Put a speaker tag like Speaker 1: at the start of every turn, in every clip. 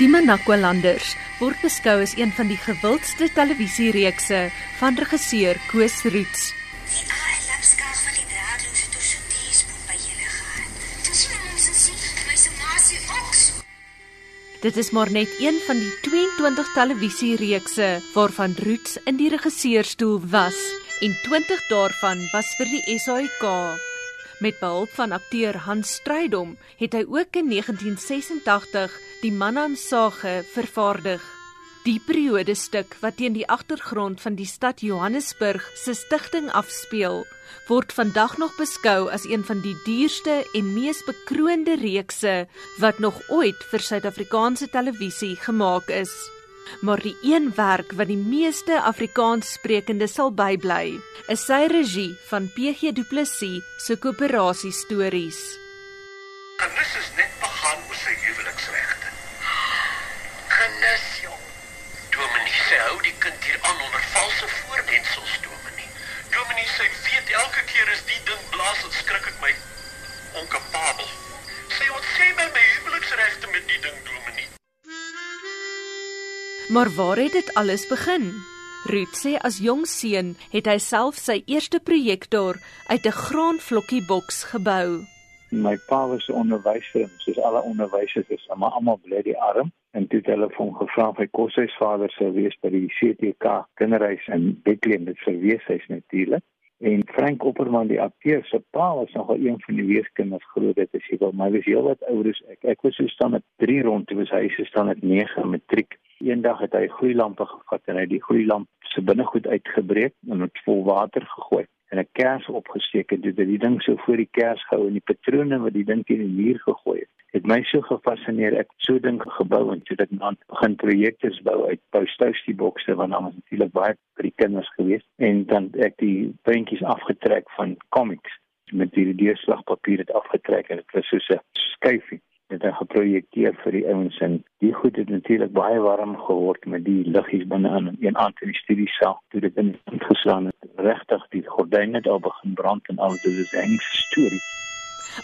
Speaker 1: Die Manakwalanders word beskou as een van die gewildste televisiereekse van regisseur Koos Roots.
Speaker 2: Die ALF-skaal van die draadloose tussen by julle gehad. Dis hoe ons sien, my se maasie oks.
Speaker 1: Dit is maar net een van die 22 televisiereekse waarvan Roots in die regisseurstoel was en 20 daarvan was vir die SAIK. Met behulp van akteur Hans Strydom het hy ook in 1986 die Manam Sage vervaardig. Die periode stuk wat teen die agtergrond van die stad Johannesburg se stigting afspeel, word vandag nog beskou as een van die duurste en mees bekroonde reekse wat nog ooit vir Suid-Afrikaanse televisie gemaak is maar die een werk wat die meeste Afrikaans sprekende sal bybly, is sy regie van PG Du Plessis se koöperasie stories.
Speaker 3: Genis is net begaan oor sy huweliksregte. Genis jong. Dominee sê hou die kind hier aan onder valse voorwendsels, Dominee. Dominee sê weet elke keer as die ding blaas, dan skrik ek my onkapabel. Sê wat sê my my huweliksregte met die ding, Dominee?
Speaker 1: Maar waar het dit alles begin? Ruth sê as jong seun het hy self sy eerste projektor uit 'n graanvlokkie boks gebou.
Speaker 4: My pa was 'n onderwyser, soos alle onderwysers is, maar almal bly die arm en het hulle hom gevra of hy koshuisvader sou wees by die CTK kinderhuis in Bethlehem, dit verwees hy's natuurlik. En Frank Opperman die akteur se pa was nog een van die weeskinders groot dit is hy wel, hy was heel wat ouer as ek. Ek was so staan met 3 rond, toe was hy se staan met 9 matriek. Eendag het hy gloeilampe gevat en hy die gloeilamp se binnegoed uitgebreek en dit vol water gegooi en 'n kers opgesteek en dit het die ding so voor die kers gehou en die patrone wat die ding teen die muur gegooi het. Het my so gefassineer ek so ding gebou en toe dit dan begin projekte bou uit post-toasty bokse want dan was natuurlik baie vir die kinders geweest. En dan ek die prentjies afgetrek van comics. Met die deurslagpapier het afgetrek en dit was so 'n skyfie. Het hy geprojekteer vir die ouens en die goed het natuurlik baie warm geword met die liggies binne in een aand in die studiesaal. Toe dit in geslaan het regtig die gordyne daar begin brand en al dit is 'n storie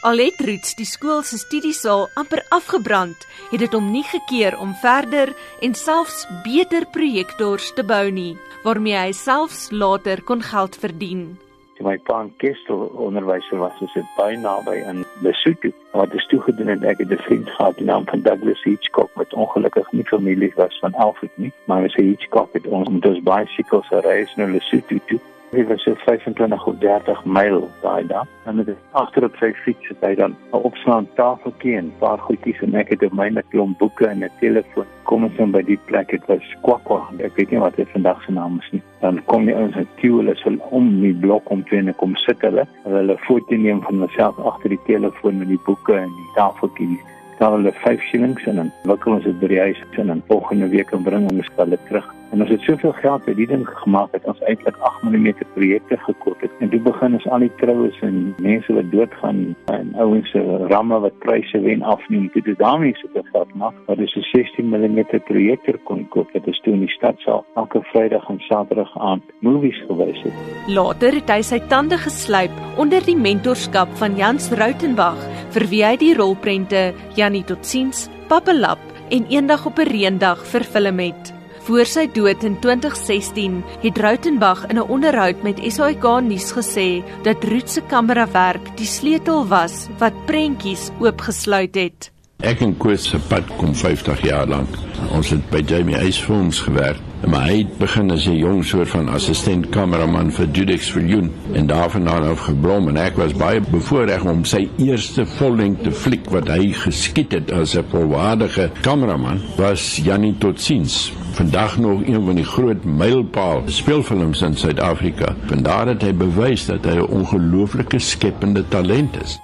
Speaker 1: Al het Roots die skool se studiesaal amper afgebrand, het dit hom nie gekeer om verder en selfs beter projektors te bou nie, waarmee hy selfs later kon geld verdien
Speaker 4: my pa in Kestel onderwyser was, was dit baie naby in Lesotho. Wat is toe gedoen het ek het 'n vriend gehad die naam van Douglas Hitchcock wat ongelukkig nie familie was van Alfred nie, maar hy sê Hitchcock het ons met ons bicycles gereis na Lesotho toe. Dit was so 25 of 30 myl daai dag. En met agter op sy fiets het hy dan 'n opslaan tafeltjie en 'n paar goedjies en ek het op myne klomp boeke en 'n telefoon. Kom ons dan by die plek, dit was Kwakwa. Ek weet nie wat dit vandag se naam is nie. Dan kom jy ons het hulle so om die blok om twee en kom sit hulle. Hulle foto neem van myself agter die telefoon met die boeke en die tafeltjie betaal hulle 5 shillings en dan wikkel ons dit by die huis en dan volgende week en bring ons hulle terug. En ons het soveel geld by die ding gemaak dat ons eintlik 8 mm projekte gekoop het. En toe begin ons al die troues en mense wat doodgaan en ouens se ramme wat pryse wen afneem. Dit is daarmee so geld maak. Maar dis 'n 16 mm projektor kon koop. Dit is toe in die stadsaal elke Vrydag en Saterdag aand movies gewys het.
Speaker 1: Later het hy sy tande geslyp onder die mentorskap van Jans Rautenbach vir wie hy die rolprente Jannie Totsiens, Papelap en Eendag op 'n Reendag vervilm het. Voor sy dood in 2016 het Rautenbach in 'n onderhoud met SAK nuus gesê dat Ruth se kamerawerk die sleutel was wat prentjies oopgesluit het.
Speaker 5: Ek en Koos se pad kom 50 jaar lank. Ons het by Jamie Ace Films gewerk. Maar hy het begin as 'n jong soort van assistent kameraman vir Judex Viljoen en daarvandaan af geblom en ek was baie bevoorreg om sy eerste vollengte fliek wat hy geskiet het as 'n volwaardige kameraman was Jannie Totsiens. Vandag nog een van die groot mylpaal speelfilms in Suid-Afrika. Vandaar het hy bewys dat hy 'n ongelooflike skepende talent is.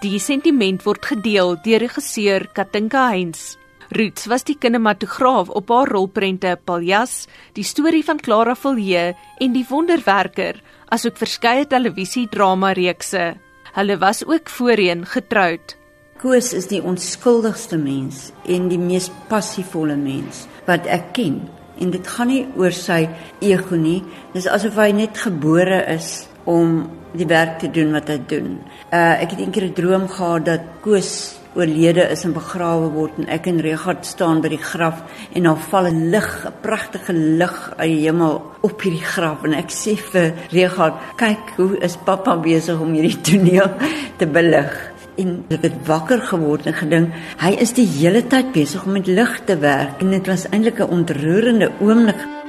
Speaker 1: Die sentiment word gedeel deur regisseur Katinka Heinz. Roots was die kinematograaf op haar rolprente Paljas, die storie van Clara Villiers en die wonderwerker, asook verskeie televisiedrama reekse. Hulle was ook voorheen getroud.
Speaker 6: Koos is die onskuldigste mens en die mees passievolle mens wat ek ken. En dit gaan nie oor sy ego nie. Dis asof hy net gebore is om die werk te doen wat hy doen. Uh ek het eendag 'n droom gehad dat Koos oorlede is en begrawe word en ek en Regard staan by die graf en daar val 'n lig, 'n pragtige lig uit die hemel op hierdie graf en ek sê vir Regard, kyk hoe is pappa besig om hierdie toneel te belig? En ek het wakker geword en gedink hy is die hele tyd besig om met lig te werk. En dit was eintlik 'n ontroerende oomblik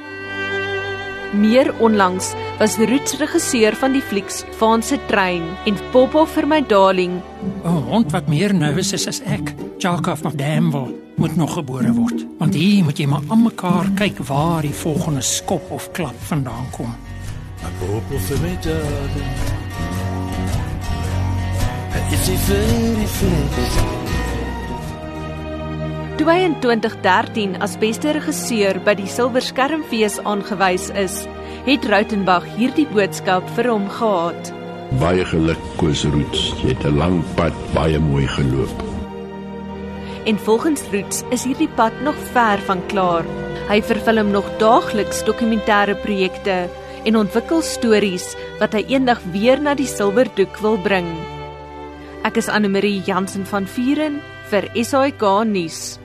Speaker 1: Meer onlangs was Roots regisseur van die flieks Vaan se trein en Popo vir my darling.
Speaker 7: 'n Hond wat meer nervus is as ek, Jacques van Damwell, moet nog gebore word. Want hier moet jy maar aan mekaar kyk waar die volgende skop of klap vandaan kom.
Speaker 8: Popo vir my darling. It's a very flex.
Speaker 1: Toe hy in 2013 as beste regisseur by die Silwer Skermfees aangewys is, het Rautenbach hierdie boodskap vir hom gehad.
Speaker 5: Baie geluk Koos Roots. Jy het 'n lang pad baie mooi geloop.
Speaker 1: En volgens Roots is hierdie pad nog ver van klaar. Hy vervul hom nog daagliks dokumentêre projekte en ontwikkel stories wat hy eendag weer na die silwerdoek wil bring. Ek is Anne Marie Jansen van Vuren vir SAK nuus.